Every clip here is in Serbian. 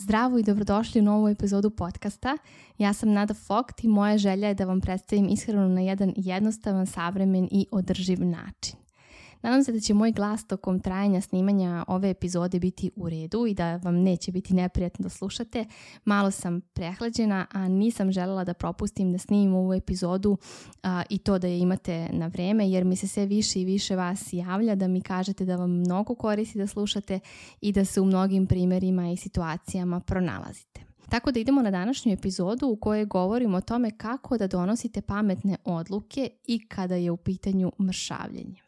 Zdravo i dobrodošli u novu epizodu podcasta. Ja sam Nada Fogt i moja želja je da vam predstavim ishranu na jedan jednostavan, savremen i održiv način. Nadam se da će moj glas tokom trajanja snimanja ove epizode biti u redu i da vam neće biti neprijatno da slušate. Malo sam prehlađena, a nisam želela da propustim da snimim ovu epizodu a, i to da je imate na vreme, jer mi se sve više i više vas javlja da mi kažete da vam mnogo koristi da slušate i da se u mnogim primerima i situacijama pronalazite. Tako da idemo na današnju epizodu u kojoj govorimo o tome kako da donosite pametne odluke i kada je u pitanju mršavljenje.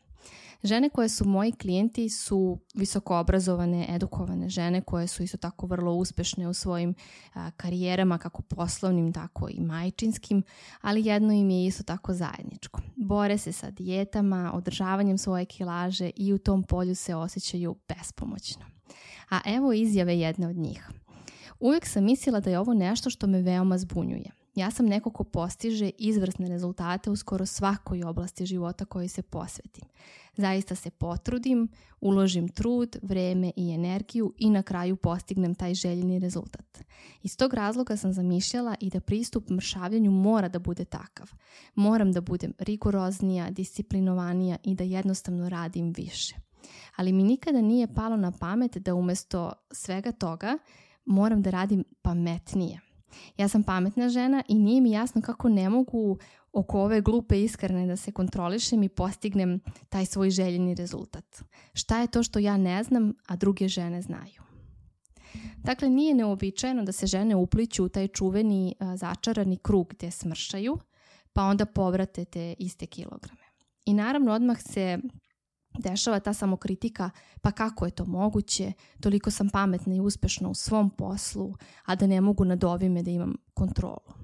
Žene koje su moji klijenti su visoko obrazovane, edukovane žene koje su isto tako vrlo uspešne u svojim a, karijerama, kako poslovnim, tako i majčinskim, ali jedno im je isto tako zajedničko. Bore se sa dijetama, održavanjem svoje kilaže i u tom polju se osjećaju bespomoćno. A evo izjave jedne od njih. Uvijek sam mislila da je ovo nešto što me veoma zbunjuje. Ja sam neko ko postiže izvrsne rezultate u skoro svakoj oblasti života koji se posvetim. Zaista se potrudim, uložim trud, vreme i energiju i na kraju postignem taj željeni rezultat. Iz tog razloga sam zamišljala i da pristup mršavljanju mora da bude takav. Moram da budem rigoroznija, disciplinovanija i da jednostavno radim više. Ali mi nikada nije palo na pamet da umesto svega toga moram da radim pametnije. Ja sam pametna žena i nije mi jasno kako ne mogu oko ove glupe iskrene da se kontrolišem i postignem taj svoj željeni rezultat. Šta je to što ja ne znam, a druge žene znaju? Dakle, nije neobičajeno da se žene upliću u taj čuveni začarani krug gde smršaju, pa onda povrate te iste kilograme. I naravno odmah se dešava ta samokritika, pa kako je to moguće, toliko sam pametna i uspešna u svom poslu, a da ne mogu nad ovime da imam kontrolu.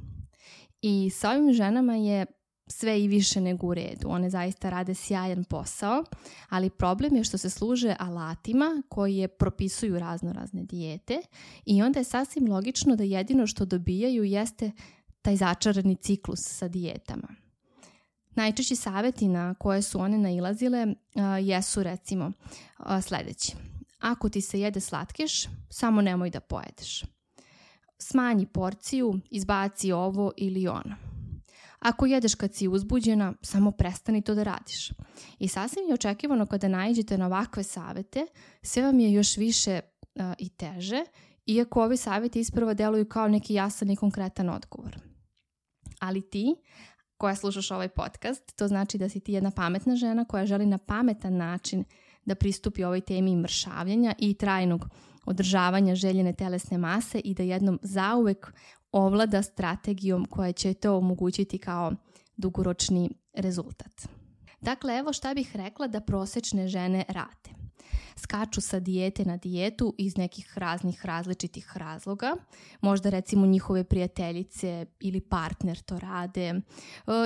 I sa ovim ženama je sve i više nego u redu. One zaista rade sjajan posao, ali problem je što se služe alatima koji je propisuju razno razne dijete i onda je sasvim logično da jedino što dobijaju jeste taj začarani ciklus sa dijetama. Najčešći saveti na koje su one nailazile uh, jesu recimo uh, sledeći. Ako ti se jede slatkiš, samo nemoj da pojedeš. Smanji porciju, izbaci ovo ili ono. Ako jedeš kad si uzbuđena, samo prestani to da radiš. I sasvim je očekivano kada najđete na ovakve savete, sve vam je još više uh, i teže, iako ovi saveti isprva deluju kao neki jasan i konkretan odgovor. Ali ti, koja slušaš ovaj podcast, to znači da si ti jedna pametna žena koja želi na pametan način da pristupi ovoj temi mršavljenja i trajnog održavanja željene telesne mase i da jednom zauvek ovlada strategijom koja će to omogućiti kao dugoročni rezultat. Dakle, evo šta bih rekla da prosečne žene rade skaču sa dijete na dijetu iz nekih raznih različitih razloga. Možda recimo njihove prijateljice ili partner to rade e,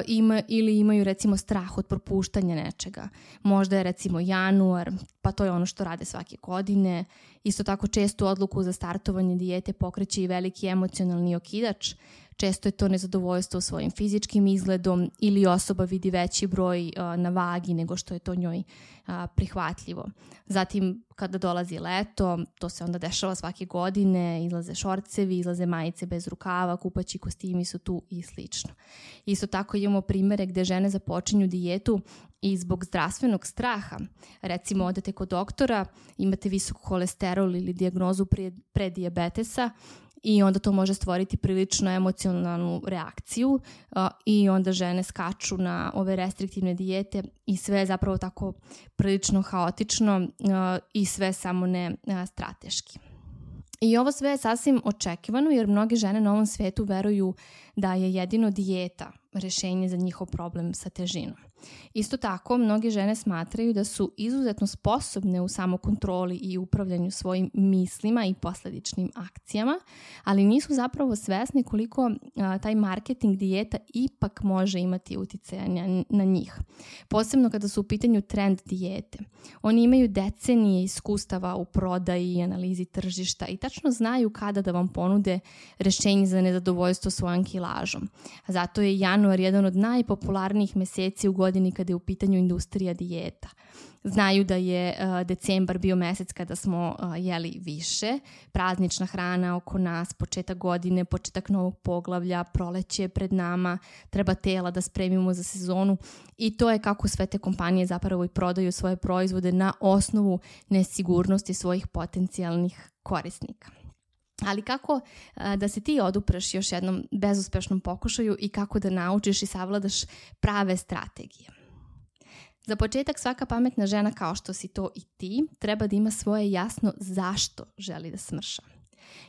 ima, ili imaju recimo strah od propuštanja nečega. Možda je recimo januar, pa to je ono što rade svake godine. Isto tako čestu odluku za startovanje dijete pokreće i veliki emocionalni okidač Često je to nezadovoljstvo svojim fizičkim izgledom ili osoba vidi veći broj na vagi nego što je to njoj prihvatljivo. Zatim kada dolazi leto, to se onda dešava svake godine, izlaze šorcevi, izlaze majice bez rukava, kupaći kostimi su tu i slično. Isto tako imamo primere gde žene započinju dijetu i zbog zdravstvenog straha. Recimo, odete kod doktora, imate visok holesterol ili dijagnozu pre, prediabetesa i onda to može stvoriti prilično emocionalnu reakciju uh, i onda žene skaču na ove restriktivne dijete i sve je zapravo tako prilično haotično uh, i sve samo ne uh, strateški. I ovo sve je sasvim očekivano jer mnoge žene na ovom svetu veruju da je jedino dijeta rešenje za njihov problem sa težinom. Isto tako, mnoge žene smatraju da su izuzetno sposobne u samokontroli i upravljanju svojim mislima i posledičnim akcijama, ali nisu zapravo svesne koliko a, taj marketing dijeta ipak može imati uticaja na, njih. Posebno kada su u pitanju trend dijete. Oni imaju decenije iskustava u prodaji i analizi tržišta i tačno znaju kada da vam ponude rešenje za nezadovoljstvo svojom kilažom. Zato je januar jedan od najpopularnijih meseci u godini kada je u pitanju industrija dijeta. Znaju da je uh, decembar bio mesec kada smo uh, jeli više, praznična hrana oko nas, početak godine, početak novog poglavlja, proleće pred nama, treba tela da spremimo za sezonu i to je kako sve te kompanije zapravo i prodaju svoje proizvode na osnovu nesigurnosti svojih potencijalnih korisnika. Ali kako da se ti odupreš još jednom bezuspešnom pokušaju i kako da naučiš i savladaš prave strategije. Za početak svaka pametna žena kao što si to i ti treba da ima svoje jasno zašto želi da smrša.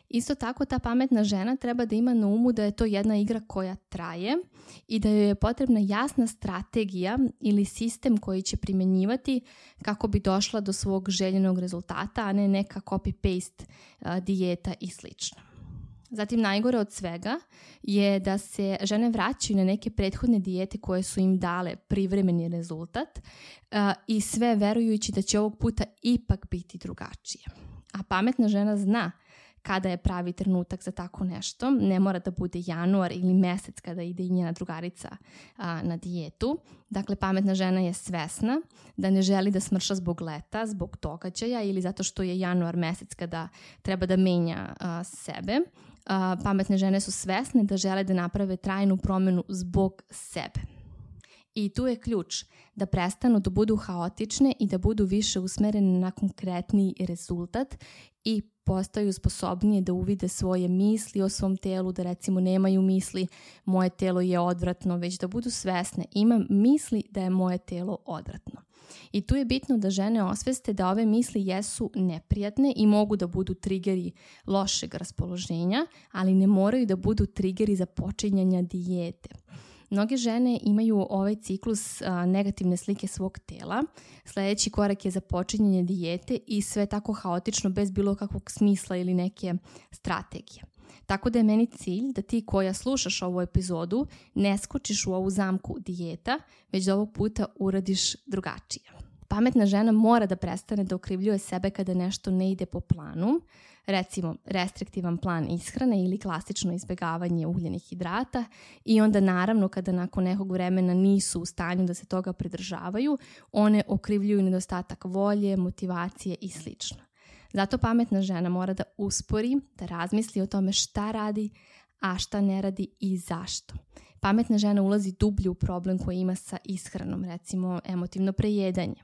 Isto tako ta pametna žena treba da ima na umu da je to jedna igra koja traje i da joj je potrebna jasna strategija ili sistem koji će primenjivati kako bi došla do svog željenog rezultata, a ne neka copy-paste dijeta i slično. Zatim najgore od svega je da se žene vraćaju na neke prethodne dijete koje su im dale privremeni rezultat uh, i sve verujući da će ovog puta ipak biti drugačije. A pametna žena zna kada je pravi trenutak za tako nešto. Ne mora da bude januar ili mesec kada ide i njena drugarica a, na dijetu. Dakle, pametna žena je svesna da ne želi da smrša zbog leta, zbog događaja ili zato što je januar mesec kada treba da menja a, sebe. A, pametne žene su svesne da žele da naprave trajnu promenu zbog sebe. I tu je ključ da prestanu da budu haotične i da budu više usmerene na konkretni rezultat i postaju sposobnije da uvide svoje misli o svom telu, da recimo nemaju misli moje telo je odvratno, već da budu svesne imam misli da je moje telo odvratno. I tu je bitno da žene osveste da ove misli jesu neprijatne i mogu da budu trigeri lošeg raspoloženja, ali ne moraju da budu trigeri za počinjanja dijete. Mnoge žene imaju ovaj ciklus a, negativne slike svog tela. Sledeći korak je započinjanje dijete i sve tako haotično bez bilo kakvog smisla ili neke strategije. Tako da je meni cilj da ti koja slušaš ovu epizodu ne skočiš u ovu zamku dijeta, već da ovog puta uradiš drugačije. Pametna žena mora da prestane da okrivljuje sebe kada nešto ne ide po planu, recimo restriktivan plan ishrane ili klasično izbegavanje ugljenih hidrata i onda naravno kada nakon nekog vremena nisu u stanju da se toga pridržavaju, one okrivljuju nedostatak volje, motivacije i slično. Zato pametna žena mora da uspori, da razmisli o tome šta radi, a šta ne radi i zašto. Pametna žena ulazi dublje u problem koji ima sa ishranom, recimo emotivno prejedanje.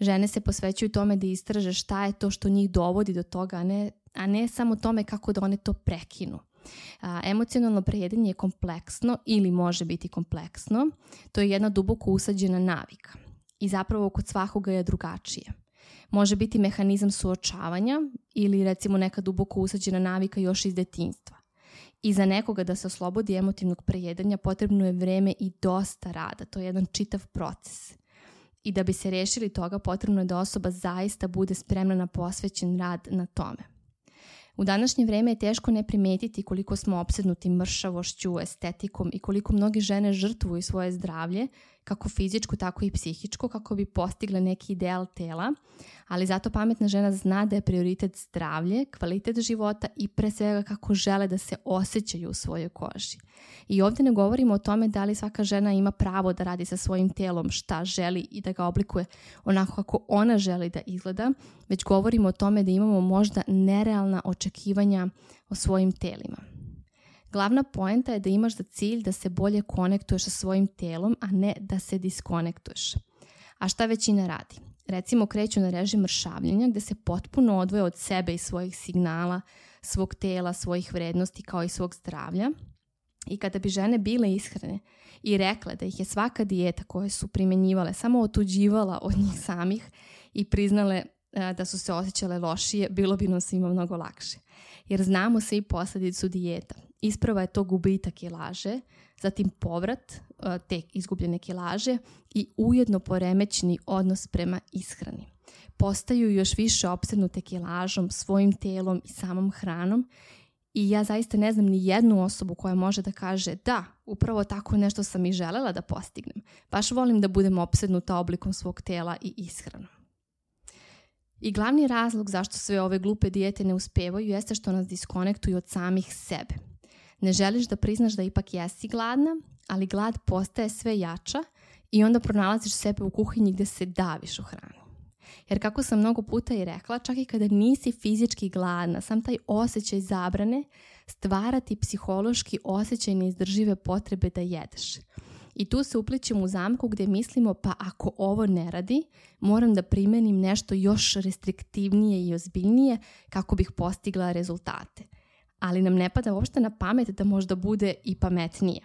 Žene se posvećuju tome da istraže šta je to što njih dovodi do toga, a ne a ne samo tome kako da one to prekinu. A, emocionalno prejedanje je kompleksno ili može biti kompleksno. To je jedna duboko usađena navika i zapravo kod svakoga je drugačije. Može biti mehanizam suočavanja ili recimo neka duboko usađena navika još iz detinstva. I za nekoga da se oslobodi emotivnog prejedanja potrebno je vreme i dosta rada. To je jedan čitav proces. I da bi se rešili toga potrebno je da osoba zaista bude spremna na posvećen rad na tome. U današnje vreme je teško ne primetiti koliko smo opsednuti mršavošću, estetikom i koliko mnoge žene žrtvuju svoje zdravlje kako fizičko, tako i psihičko, kako bi postigle neki ideal tela, ali zato pametna žena zna da je prioritet zdravlje, kvalitet života i pre svega kako žele da se osjećaju u svojoj koži. I ovde ne govorimo o tome da li svaka žena ima pravo da radi sa svojim telom šta želi i da ga oblikuje onako kako ona želi da izgleda, već govorimo o tome da imamo možda nerealna očekivanja o svojim telima. Glavna poenta je da imaš za cilj da se bolje konektuješ sa svojim telom, a ne da se diskonektuješ. A šta većina radi? Recimo kreću na režim mršavljenja gde se potpuno odvoje od sebe i svojih signala, svog tela, svojih vrednosti kao i svog zdravlja. I kada bi žene bile ishrane i rekle da ih je svaka dijeta koje su primenjivale samo otuđivala od njih samih i priznale e, da su se osjećale lošije, bilo bi nam svima mnogo lakše. Jer znamo svi posledicu dijeta. Isprava je to gubitak kilaže, zatim povrat e, te izgubljene kilaže i ujedno poremećni odnos prema ishrani. Postaju još više opsednute kilažom, svojim telom i samom hranom i ja zaista ne znam ni jednu osobu koja može da kaže da, upravo tako nešto sam i želela da postignem. Baš volim da budem opsednuta oblikom svog tela i ishranom. I glavni razlog zašto sve ove glupe dijete ne uspevaju jeste što nas diskonektuju od samih sebe – Ne želiš da priznaš da ipak jesi gladna, ali glad postaje sve jača i onda pronalaziš sebe u kuhinji gde se daviš u hranu. Jer kako sam mnogo puta i rekla, čak i kada nisi fizički gladna, sam taj osjećaj zabrane stvara ti psihološki osjećaj neizdržive potrebe da jedeš. I tu se uplićemo u zamku gde mislimo pa ako ovo ne radi, moram da primenim nešto još restriktivnije i ozbiljnije kako bih postigla rezultate. Ali nam ne pada uopšte na pamet da možda bude i pametnije.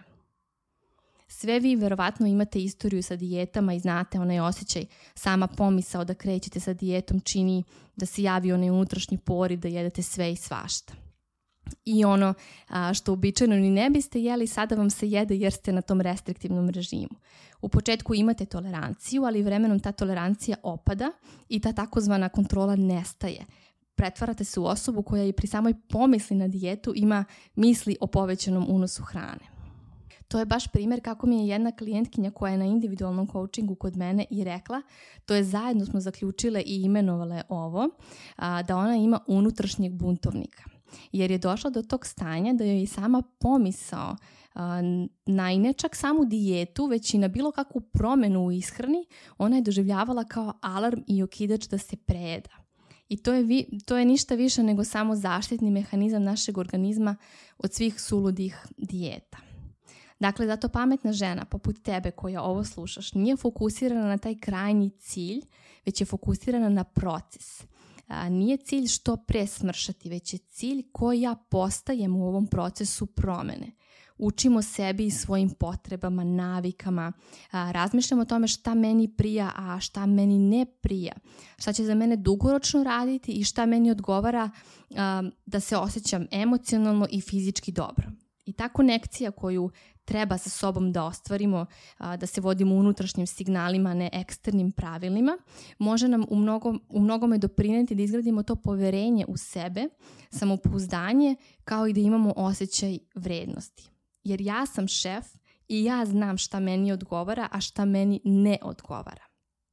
Sve vi verovatno imate istoriju sa dijetama i znate onaj osjećaj, sama pomisao da krećete sa dijetom čini da se javi onaj unutrašnji poriv da jedete sve i svašta. I ono što običajno ni ne biste jeli, sada vam se jede jer ste na tom restriktivnom režimu. U početku imate toleranciju, ali vremenom ta tolerancija opada i ta takozvana kontrola nestaje. Pretvarate se u osobu koja i pri samoj pomisli na dijetu ima misli o povećanom unosu hrane. To je baš primjer kako mi je jedna klijentkinja koja je na individualnom coachingu kod mene i rekla, to je zajedno smo zaključile i imenovale ovo, a, da ona ima unutrašnjeg buntovnika. Jer je došla do tog stanja da joj i sama pomisao a, na i čak samu dijetu, već i na bilo kakvu promenu u ishrani, ona je doživljavala kao alarm i okidač da se preda. I to je, vi, to je ništa više nego samo zaštitni mehanizam našeg organizma od svih suludih dijeta. Dakle, zato pametna žena poput tebe koja ovo slušaš nije fokusirana na taj krajnji cilj, već je fokusirana na proces. A, nije cilj što pre smršati, već je cilj koji ja postajem u ovom procesu promene. Učimo sebi i svojim potrebama, navikama, razmišljamo o tome šta meni prija, a šta meni ne prija, šta će za mene dugoročno raditi i šta meni odgovara da se osjećam emocionalno i fizički dobro. I ta konekcija koju treba sa sobom da ostvarimo, da se vodimo unutrašnjim signalima, ne eksternim pravilima, može nam u, mnogo, u mnogome doprineti da izgradimo to poverenje u sebe, samopouzdanje, kao i da imamo osjećaj vrednosti. Jer ja sam šef i ja znam šta meni odgovara, a šta meni ne odgovara.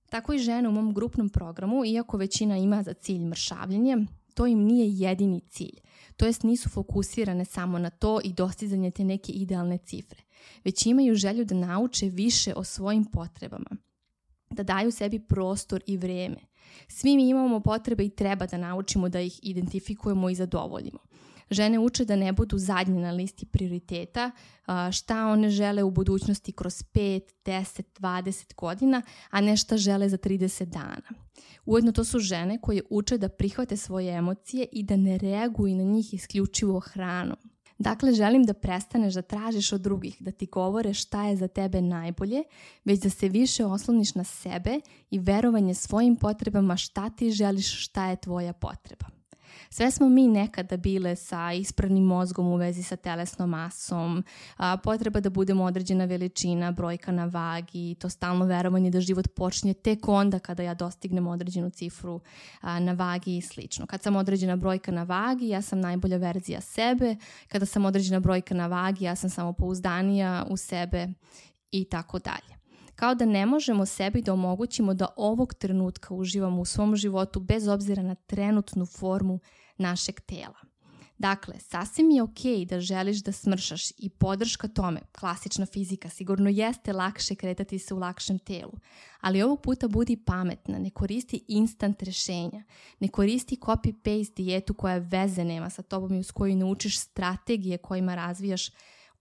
Tako i žene u mom grupnom programu, iako većina ima za cilj mršavljenje, to im nije jedini cilj. To jest nisu fokusirane samo na to i dostizanje te neke idealne cifre, već imaju želju da nauče više o svojim potrebama, da daju sebi prostor i vreme. Svi mi imamo potrebe i treba da naučimo da ih identifikujemo i zadovoljimo. Žene uče da ne budu zadnje na listi prioriteta, šta one žele u budućnosti kroz 5, 10, 20 godina, a ne šta žele za 30 dana. Ujedno to su žene koje uče da prihvate svoje emocije i da ne reaguju na njih isključivo hranom. Dakle, želim da prestaneš da tražiš od drugih da ti govore šta je za tebe najbolje, već da se više osloniš na sebe i verovanje svojim potrebama šta ti želiš, šta je tvoja potreba. Sve smo mi nekada bile sa ispravnim mozgom u vezi sa telesnom masom, a, potreba da budemo određena veličina, brojka na vagi, to stalno verovanje da život počinje tek onda kada ja dostignem određenu cifru a, na vagi i slično. Kad sam određena brojka na vagi, ja sam najbolja verzija sebe, kada sam određena brojka na vagi, ja sam samopouzdanija u sebe i tako dalje kao da ne možemo sebi da omogućimo da ovog trenutka uživamo u svom životu bez obzira na trenutnu formu našeg tela. Dakle, sasvim je okej okay da želiš da smršaš i podrška tome, klasična fizika, sigurno jeste lakše kretati se u lakšem telu, ali ovog puta budi pametna, ne koristi instant rešenja, ne koristi copy-paste dijetu koja veze nema sa tobom i uz koju naučiš strategije kojima razvijaš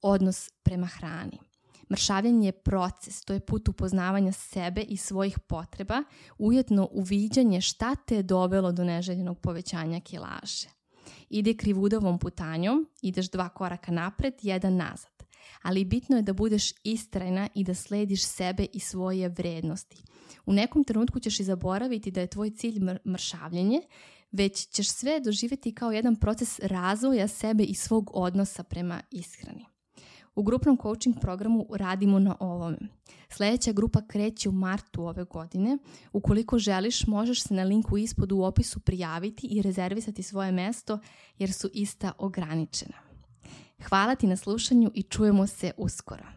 odnos prema hrani. Mršavljenje je proces, to je put upoznavanja sebe i svojih potreba, ujedno uviđanje šta te je dovelo do neželjenog povećanja kilaže. Ide krivudovom putanjom, ideš dva koraka napred, jedan nazad. Ali bitno je da budeš istrajna i da slediš sebe i svoje vrednosti. U nekom trenutku ćeš i zaboraviti da je tvoj cilj mr mršavljenje, već ćeš sve doživjeti kao jedan proces razvoja sebe i svog odnosa prema ishrani. U grupnom coaching programu radimo na ovome. Sljedeća grupa kreće u martu ove godine. Ukoliko želiš, možeš se na linku ispod u opisu prijaviti i rezervisati svoje mesto jer su ista ograničena. Hvala ti na slušanju i čujemo se uskoro.